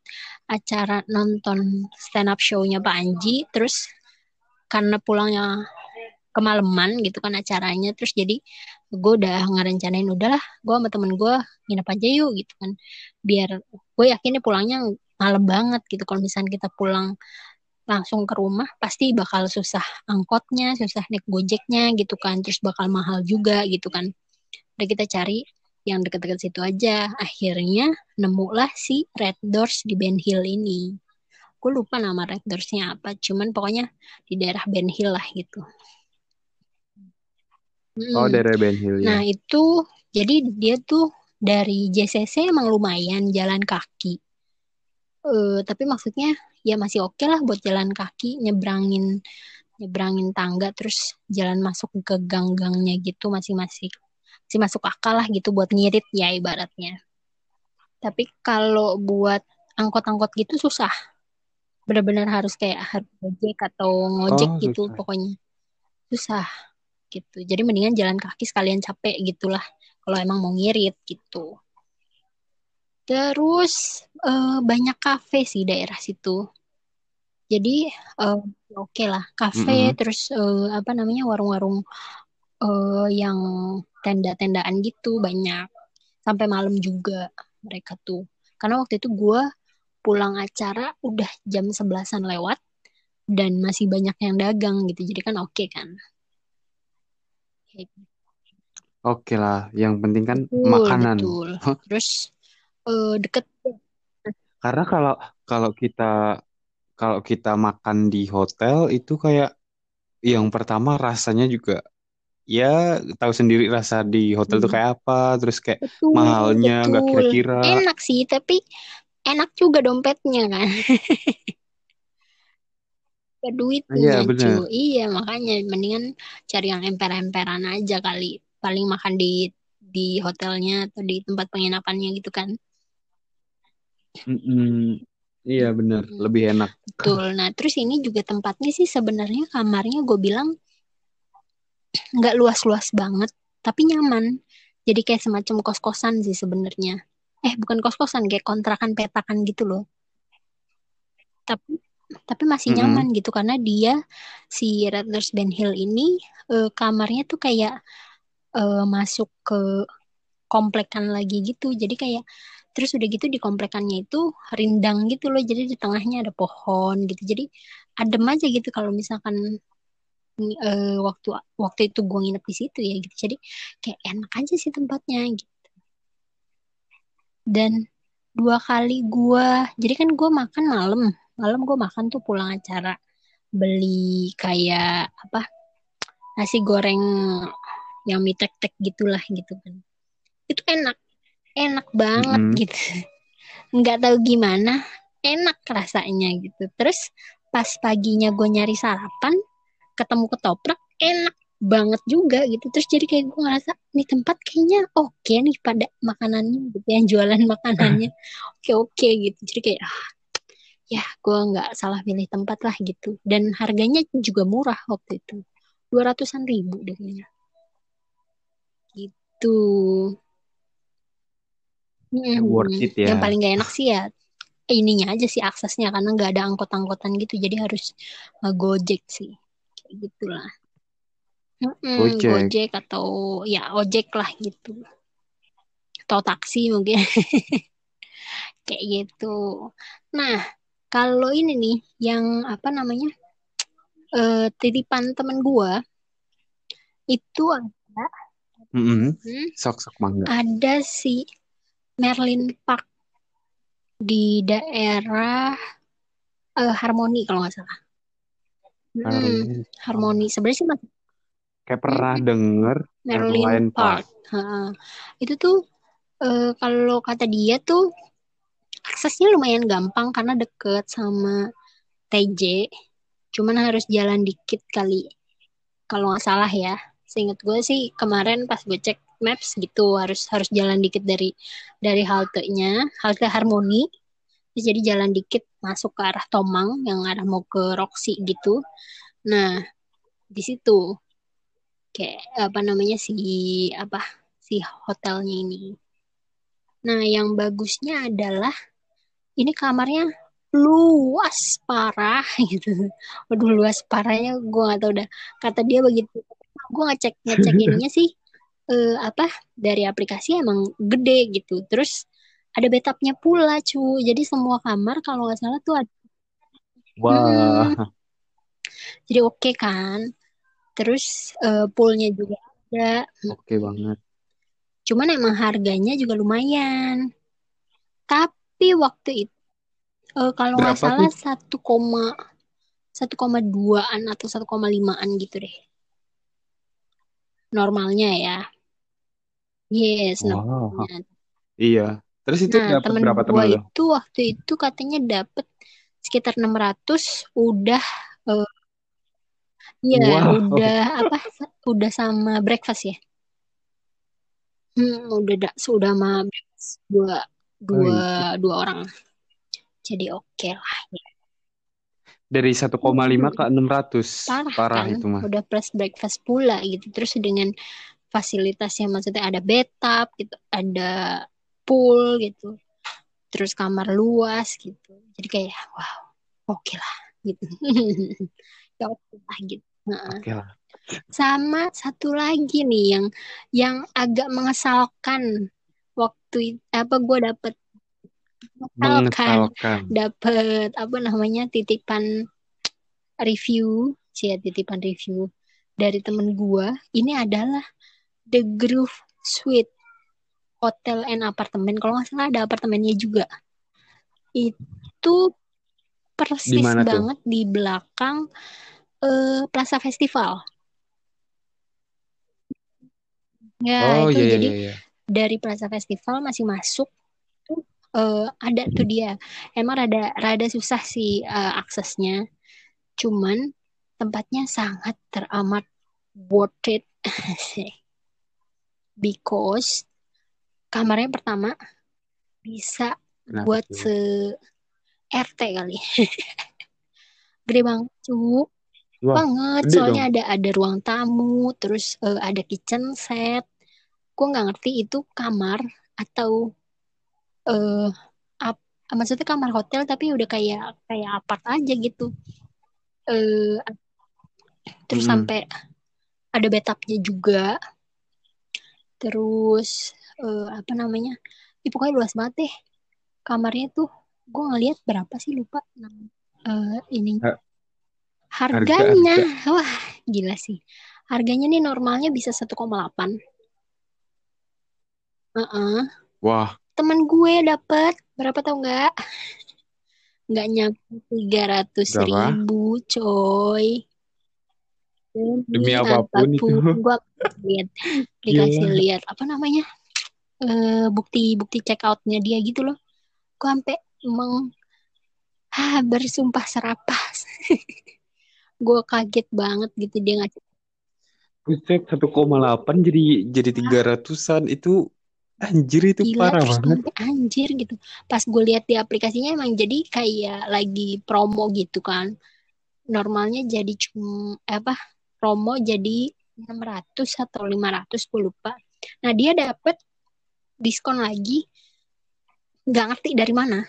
acara nonton stand up show-nya Pak Anji terus karena pulangnya kemalaman gitu kan acaranya terus jadi gue udah ngerencanain udahlah gue sama temen gue nginep aja yuk gitu kan. Biar gue yakin nih pulangnya malam banget gitu. Kalau misalnya kita pulang langsung ke rumah pasti bakal susah angkotnya susah naik gojeknya gitu kan. Terus bakal mahal juga gitu kan. Udah kita cari yang deket-deket situ aja akhirnya nemulah si Red Doors di Ben Hill ini gue lupa nama Red Doors-nya apa cuman pokoknya di daerah Ben Hill lah gitu Oh, Mm. daerah Ben Hill Nah, ya. itu jadi dia tuh dari JCC emang lumayan jalan kaki. Eh, tapi maksudnya ya masih oke lah buat jalan kaki, nyebrangin nyebrangin tangga terus jalan masuk ke gang-gangnya gitu masih masih masuk akal lah gitu buat ngirit ya ibaratnya. Tapi kalau buat angkot-angkot gitu susah. Benar-benar harus kayak harus ojek atau ngojek Oh, gitu susah. pokoknya. Susah gitu. Jadi mendingan jalan kaki sekalian capek gitulah kalau emang mau ngirit gitu. Terus eh, banyak kafe sih daerah situ. Jadi eh, oke lah kafe Mm-mm. terus eh, apa namanya warung-warung eh, yang tenda-tendaan gitu banyak sampai malam juga mereka tuh. Karena waktu itu gua pulang acara udah jam sebelasan lewat dan masih banyak yang dagang gitu. Jadi kan oke kan. Kayak Oke lah, yang penting kan Betul, makanan. betul. Terus eh, deket Karena kalau kalau kita kalau kita makan di hotel itu kayak yang pertama rasanya juga ya tahu sendiri rasa di hotel tuh Hmm. kayak apa, terus kayak betul, mahalnya nggak betul. kira-kira. Enak sih, tapi enak juga dompetnya kan. Ke Iya duitnya bener. cu. Iya, makanya mendingan cari yang emper-emperan aja kali. Paling makan di di hotelnya atau di tempat penginapannya gitu kan. Mm-mm. Iya bener, Hmm, lebih enak. betul. Nah, terus ini juga tempatnya sih sebenarnya kamarnya gue bilang nggak luas-luas banget, tapi nyaman. Jadi kayak semacam kos-kosan sih sebenarnya. Eh, bukan kos-kosan, kayak kontrakan petakan gitu loh. Tapi tapi masih Mm-mm. nyaman gitu karena dia si Rattlers Ben Hill ini eh, kamarnya tuh kayak eh, masuk ke komplekan lagi gitu. Jadi kayak terus udah gitu di komplekannya itu rindang gitu loh. Jadi di tengahnya ada pohon gitu. Jadi adem aja gitu kalau misalkan eh, waktu waktu itu gue nginep di situ ya gitu. Jadi kayak enak aja sih tempatnya gitu. Dan dua kali gue, jadi kan gue makan malam, malam gue makan tuh pulang acara beli kayak apa nasi goreng yang mie tek-tek gitulah gitu kan. Itu enak, enak banget Mm-mm. gitu. Nggak tahu gimana, enak rasanya gitu. Terus pas paginya gue nyari sarapan, ketemu ketoprak, enak banget juga gitu. Terus jadi kayak gue ngerasa nih tempat kayaknya oke nih pada makanannya gitu yang jualan makanannya oke oke gitu. Jadi kayak ah, ya gue nggak salah pilih tempat lah gitu. Dan harganya juga murah waktu itu, dua ratusan ribu deh kayaknya. Gitu. Ya, worth Hmm, it Yang ya. paling gak enak sih ya ininya aja sih aksesnya karena nggak ada angkot-angkotan gitu jadi harus ngegojek sih kayak gitulah Mm-mm, Gojek. gojek atau ya ojek lah gitu atau taksi mungkin kayak gitu nah kalau ini nih yang apa namanya eh, titipan temen gua itu ada Mm-mm. hmm, Sok-sok mangga. ada si Merlin Park di daerah eh, Harmoni kalau nggak salah. Mm, Harmoni. Harmoni. Sebenarnya sih masih Kayak pernah denger Merlin Merlion Park. Park. Ha, Itu tuh eh, kalau kata dia tuh aksesnya lumayan gampang karena deket sama TJ. Cuman harus jalan dikit kali. Kalau nggak salah ya. Seingat gue sih kemarin pas gue cek maps gitu harus harus jalan dikit dari dari haltenya, halte Harmoni. Terus jadi jalan dikit masuk ke arah Tomang yang arah mau ke Roxy gitu. Nah, di situ kayak apa namanya si apa si hotelnya ini. Nah, yang bagusnya adalah ini kamarnya luas parah gitu. Waduh luas parahnya gue gak tahu dah. Kata dia begitu. Gue ngecek ngecek ininya sih eh, apa dari aplikasi emang gede gitu. Terus ada bathtubnya pula cu. Jadi semua kamar kalau nggak salah tuh ada. Wah, Jadi oke kan. Terus eh, poolnya juga ada. oke banget. Cuman emang harganya juga lumayan. Tapi waktu itu eh, kalau nggak salah satu koma satu koma duaan atau satu koma limaan gitu deh. Normalnya ya. Yes, Wow. normalnya. Iya. Terus itu Nah, dapat temen berapa gua temen lo? itu waktu itu katanya dapet sekitar 600 udah eh, ya Wow. udah apa udah sama breakfast ya. Hmm, udah da, sudah sama breakfast dua dua Wih, dua orang. Jadi oke lah. dari 1,5 ke 600. Parah Parah kan? itu mah. Udah plus breakfast pula gitu. Terus dengan fasilitasnya maksudnya ada bathtub gitu, ada pool gitu. Terus kamar luas gitu. Jadi kayak wow, oke lah gitu. Ya oke lah gitu. Nah, Oke lah. sama satu lagi nih yang yang agak mengesalkan waktu apa gue dapet mengesalkan Mengesalkan. dapet apa namanya titipan review sih titipan review dari temen gua ini adalah The Groove Suite Hotel and Apartemen. Kalau nggak salah ada apartemennya juga. Itu persis mana tuh? banget di belakang eh, Plaza Festival. Ya Oh itu. iya iya jadi iya. iya. dari Plaza Festival masih masuk tuh eh, ada tuh dia. Emang rada rada susah sih eh, aksesnya. Cuman tempatnya sangat teramat worth it. Because kamarnya pertama bisa Kenapa buat tuh? se RT kali gede banget cu Wah, banget soalnya dong. ada ada ruang tamu terus eh, ada kitchen set gue nggak ngerti itu kamar atau eh ap, maksudnya kamar hotel tapi udah kayak kayak apart aja gitu eh terus Mm-mm. sampai ada bathtubnya juga terus eh, apa namanya Ih, pokoknya luas banget deh kamarnya tuh. Gue ngeliat berapa sih lupa. Eh, ini Ha- harganya. Harga, wah gila sih. Harganya nih normalnya bisa 1,8 Heeh. Wah, temen gue dapet berapa tau nggak? Nggak nyampe tiga ratus ribu coy. Demi demi apa pun itu. apa pun gue lihat dikasih lihat apa namanya eh bukti bukti check outnya dia gitu loh. Gue sampai emang ah, bersumpah serapah. Gue kaget banget gitu dia ngasih Buset, 1,8 jadi jadi 300-an itu anjir itu gila parah terus banget. sampai anjir gitu. Pas gue lihat di aplikasinya emang jadi kayak lagi promo gitu kan. Normalnya jadi cuma apa promo jadi 600 atau 500 gue lupa. Nah dia dapet diskon lagi nggak ngerti dari mana.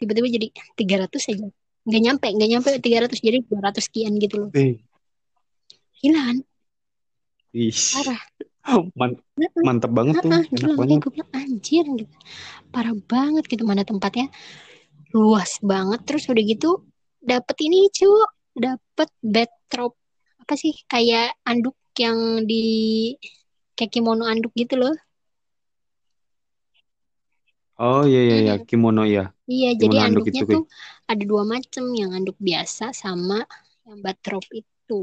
Tiba-tiba jadi 300 aja. Nggak nyampe nggak nyampe 300 jadi 200 sekian gitu loh. Eh, gila kan ih, parah. Man- Heeh, mantep banget tuh, heeh, enak makanya banget. gue bilang anjir gitu. Parah banget gitu mana tempatnya. Luas banget. Terus udah gitu dapet ini cu. Dapet backdrop apa sih kayak anduk yang di kayak kimono anduk gitu loh Oh iya iya iya kimono ya. Iya, jadi Kimono handuk anduknya itu tuh ada dua macam, yang anduk biasa sama yang batrop itu.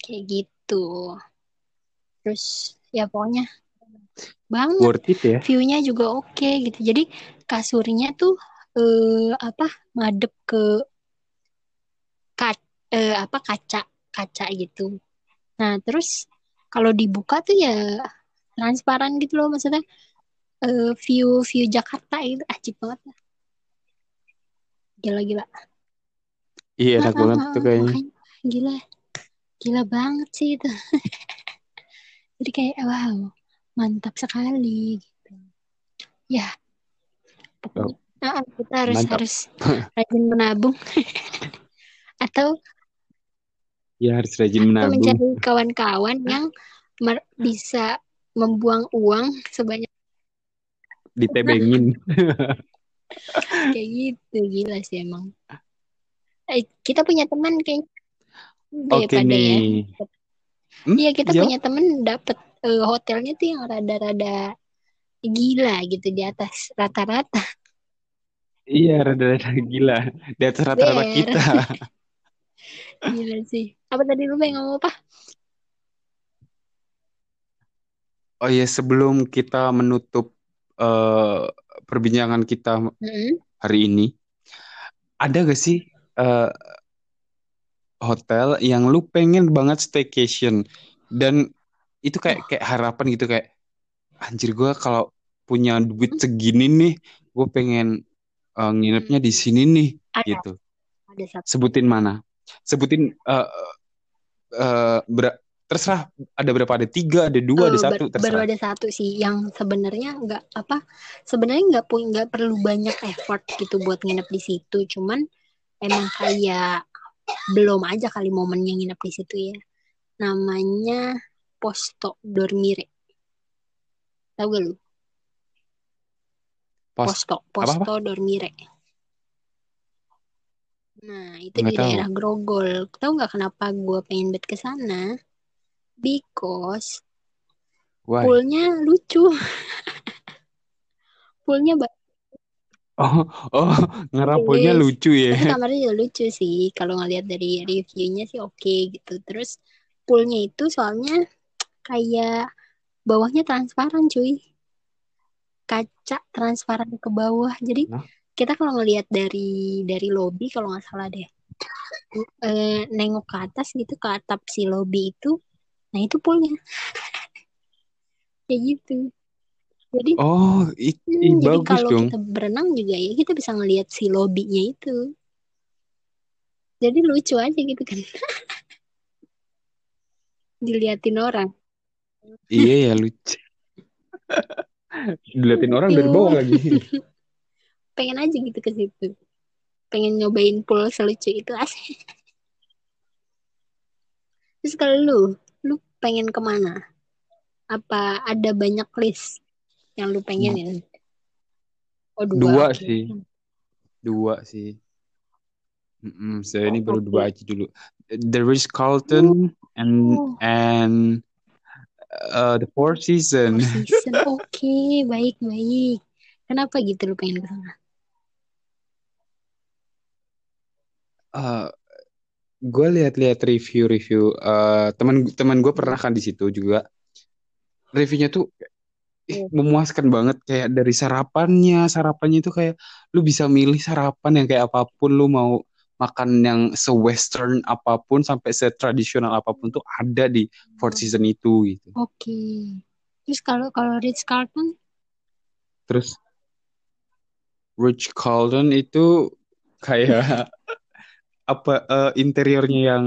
Kayak gitu. Terus ya pokoknya banget. Worth it ya. View-nya juga oke gitu. Jadi kasurnya tuh eh, apa madep ke ka- eh, apa kaca kaca gitu. Nah, terus kalau dibuka tuh ya transparan gitu loh maksudnya eh, view view Jakarta itu ajib banget lah. Gila-gila. Iya enak Ah, ah, banget ah, tuh kayaknya. makanya gila. Gila banget sih itu. Jadi kayak wow, mantap sekali gitu. Ya, Oh, pokoknya ah, ah, kita harus mantap. harus rajin menabung atau Ya harus rajin menabung. mencari kawan-kawan yang mer- bisa membuang uang sebanyak Ditebengin. kayak gitu gila sih emang. Eh, kita punya teman kayak Oke daripada ya. nih. Hmm, Iya kita jawab. punya temen dapet eh, hotelnya tuh yang rada-rada gila gitu di atas rata-rata. Iya rada-rada gila. Di atas rata-rata kita. Gila sih. Apa tadi lu pengen ngomong apa? Oh iya sebelum kita menutup eh, perbincangan kita Mm-mm. hari ini, ada gak sih eh, hotel yang lu pengen banget staycation dan itu kayak Oh, kayak harapan gitu kayak anjir gue kalau punya duit segini nih, gue pengen eh, nginepnya di sini nih ada gitu. ada satu. Sebutin mana? Sebutin eh, ber- terserah ada berapa? Ada tiga, ada dua, ada Eh, ber- satu, baru terserah. ada satu sih yang sebenarnya nggak apa sebenarnya nggak punya nggak perlu banyak effort gitu buat nginep di situ cuman emang kayak belum aja kali momennya nginep di situ ya namanya Posto Dormire tahu gak lu Pos Posto apa apa? Posto Dormire nah itu Nggak di tahu. daerah Grogol tahu nggak kenapa gue pengen bet ke sana because Why? poolnya lucu poolnya ba- Oh, oh, Yes. lucu ya. Tapi kamarnya juga lucu sih. Kalau ngelihat dari reviewnya sih oke gitu. Terus poolnya itu soalnya kayak bawahnya transparan cuy. Kaca transparan ke bawah. Jadi Nah, kita kalau ngelihat dari dari lobby kalau nggak salah deh. eh, nengok ke atas gitu ke atap si lobby itu. Nah itu poolnya. Kayak gitu. Jadi oh, i, i, hmm, jadi bagus kalau dong. kita berenang juga ya kita bisa ngelihat si lobbynya itu. Jadi lucu aja gitu kan. Diliatin orang. Iya ya lucu. Diliatin orang dari bawah lagi. pengen aja gitu ke situ pengen nyobain pool selucu itu asik terus kalau lu pengen ke mana? Apa ada banyak list yang lu pengenin? Oh dua. Dua sih, dua sih. Mm-mm, saya ini baru oke. dua aja dulu. The Ritz Carlton and oh. and uh, the Four Four Seasons. Season oke baik baik. Kenapa gitu lu pengen ke sana? Uh, gue lihat-lihat review-review uh, teman teman gue pernah kan di situ juga. Reviewnya tuh Oh, memuaskan banget. Kayak dari sarapannya sarapannya itu kayak lu bisa milih sarapan yang kayak apa pun lu mau makan yang se-western apa pun sampai se-tradisional apa pun tuh ada di Four Seasons itu gitu. Oke. Terus kalau kalau Ritz Carlton? Terus Ritz Carlton itu kayak apa eh, interiornya yang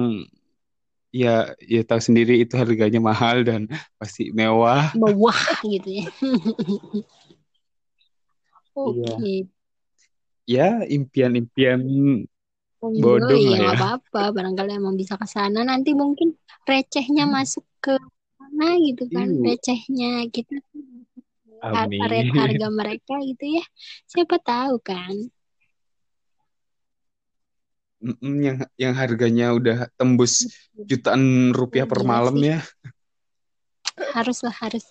ya ya tahu sendiri itu harganya mahal dan pasti mewah mewah gitu ya iya oke ya impian-impian Oh, bodong iya, lah nggak ya apa-apa. Barangkali emang bisa ke sana. Nanti mungkin recehnya masuk ke sana gitu kan. Iu, Recehnya kita rate amin harga mereka gitu ya. Siapa tahu kan. Yang yang harganya udah tembus jutaan rupiah per Gila malam sih. ya. Harus lah, harus.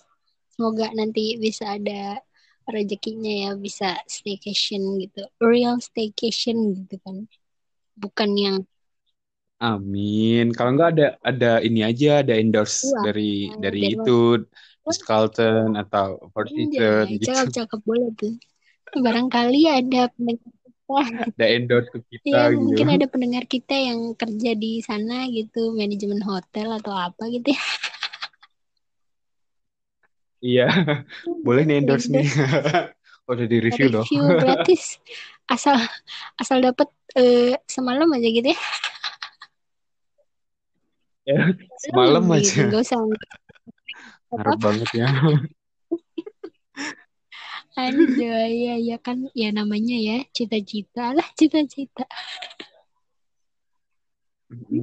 Semoga nanti bisa ada rezekinya ya bisa staycation gitu real staycation gitu kan bukan yang Amin. Kalau nggak ada ada ini aja ada endorse Wah, dari yang dari itu Ritz Carlton atau Anjay, gitu. cakep-cakep boleh tuh barangkali ada pendengar Ada endorse ke kita ya gitu. mungkin ada pendengar kita yang kerja di sana gitu manajemen hotel atau apa gitu ya Iya. Boleh nih endorse nih. Udah di review loh. review gratis asal asal dapat eh, semalam aja gitu ya Ya, Semalam gitu aja. nggak usah Harap banget ya. Aduh, ya ya kan ya namanya ya cita-cita lah cita-cita.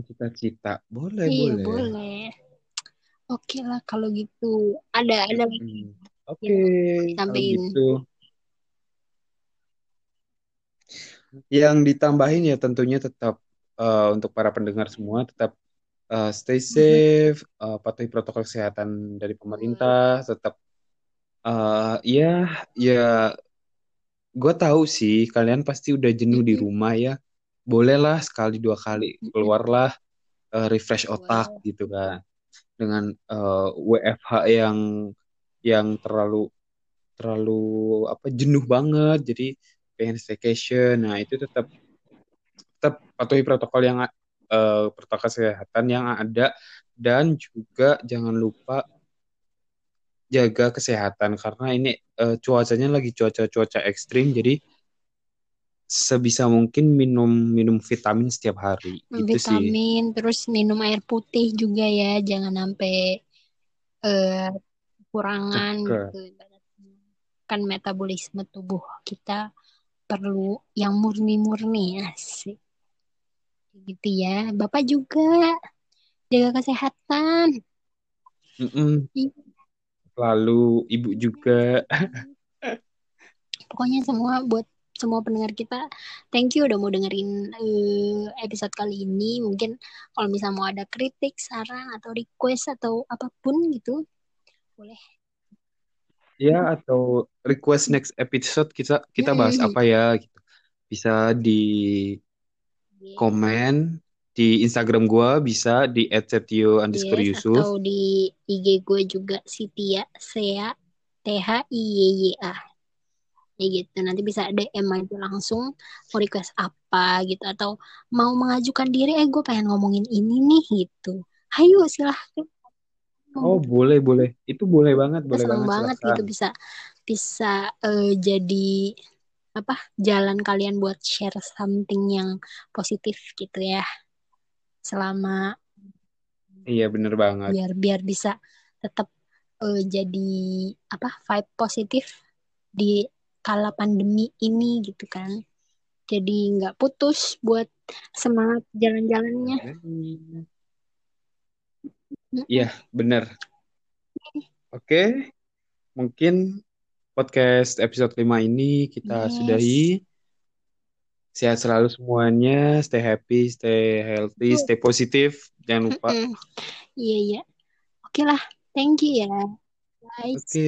Cita-cita. Boleh, Iya boleh. boleh. Oke lah kalau gitu. Ada ada Hmm. Oke, ditambahin. gitu. Yang ditambahin ya tentunya tetap eh, untuk para pendengar semua tetap eh, stay safe, eh, patuhi protokol kesehatan dari pemerintah, tetap eh, ya ya gue tahu sih kalian pasti udah jenuh di rumah ya. Bolehlah sekali dua kali keluarlah eh, refresh otak Boleh. gitu kan. Dengan eh, WFH yang yang terlalu terlalu apa jenuh banget jadi pengen staycation nah itu tetap tetap patuhi protokol yang eh, protokol kesehatan yang ada dan juga jangan lupa jaga kesehatan karena ini eh, cuacanya lagi cuaca-cuaca ekstrim jadi sebisa mungkin minum minum vitamin setiap hari itu sih Vitamin terus minum air putih juga ya jangan sampai eh, kekurangan gitu. Kan metabolisme tubuh kita perlu yang murni-murni asik. Gitu ya. Bapak juga jaga kesehatan. Ih, lalu ibu juga Pokoknya semua buat semua pendengar kita, thank you udah mau dengerin eh, episode kali ini. Mungkin kalau misalnya mau ada kritik, saran atau request atau apa pun gitu, boleh. ya atau request next episode kita kita bahas Mm-mm. apa ya gitu bisa di Yes, komen di Instagram gua bisa di @setio underscore yes, Yusuf atau di IG gue juga Sitia Sea T H I Y Y A. Ya gitu. Nanti bisa DM aja langsung mau request apa gitu atau mau mengajukan diri, eh gue pengen ngomongin ini nih gitu. Ayo silahkan. oh boleh boleh itu boleh banget kita boleh senang banget banget silahkan gitu bisa bisa eh, jadi apa jalan kalian buat share something yang positif gitu ya selama iya bener banget. biar biar bisa tetap eh, jadi apa vibe positif di kala pandemi ini gitu kan. Jadi nggak putus buat semangat jalan-jalannya. Iya bener. Oke mungkin podcast episode 5 ini kita yes. sudahi sehat selalu semuanya stay happy stay healthy Tuh. stay positif jangan lupa. Iya iya. Oke lah thank you ya. Guys oke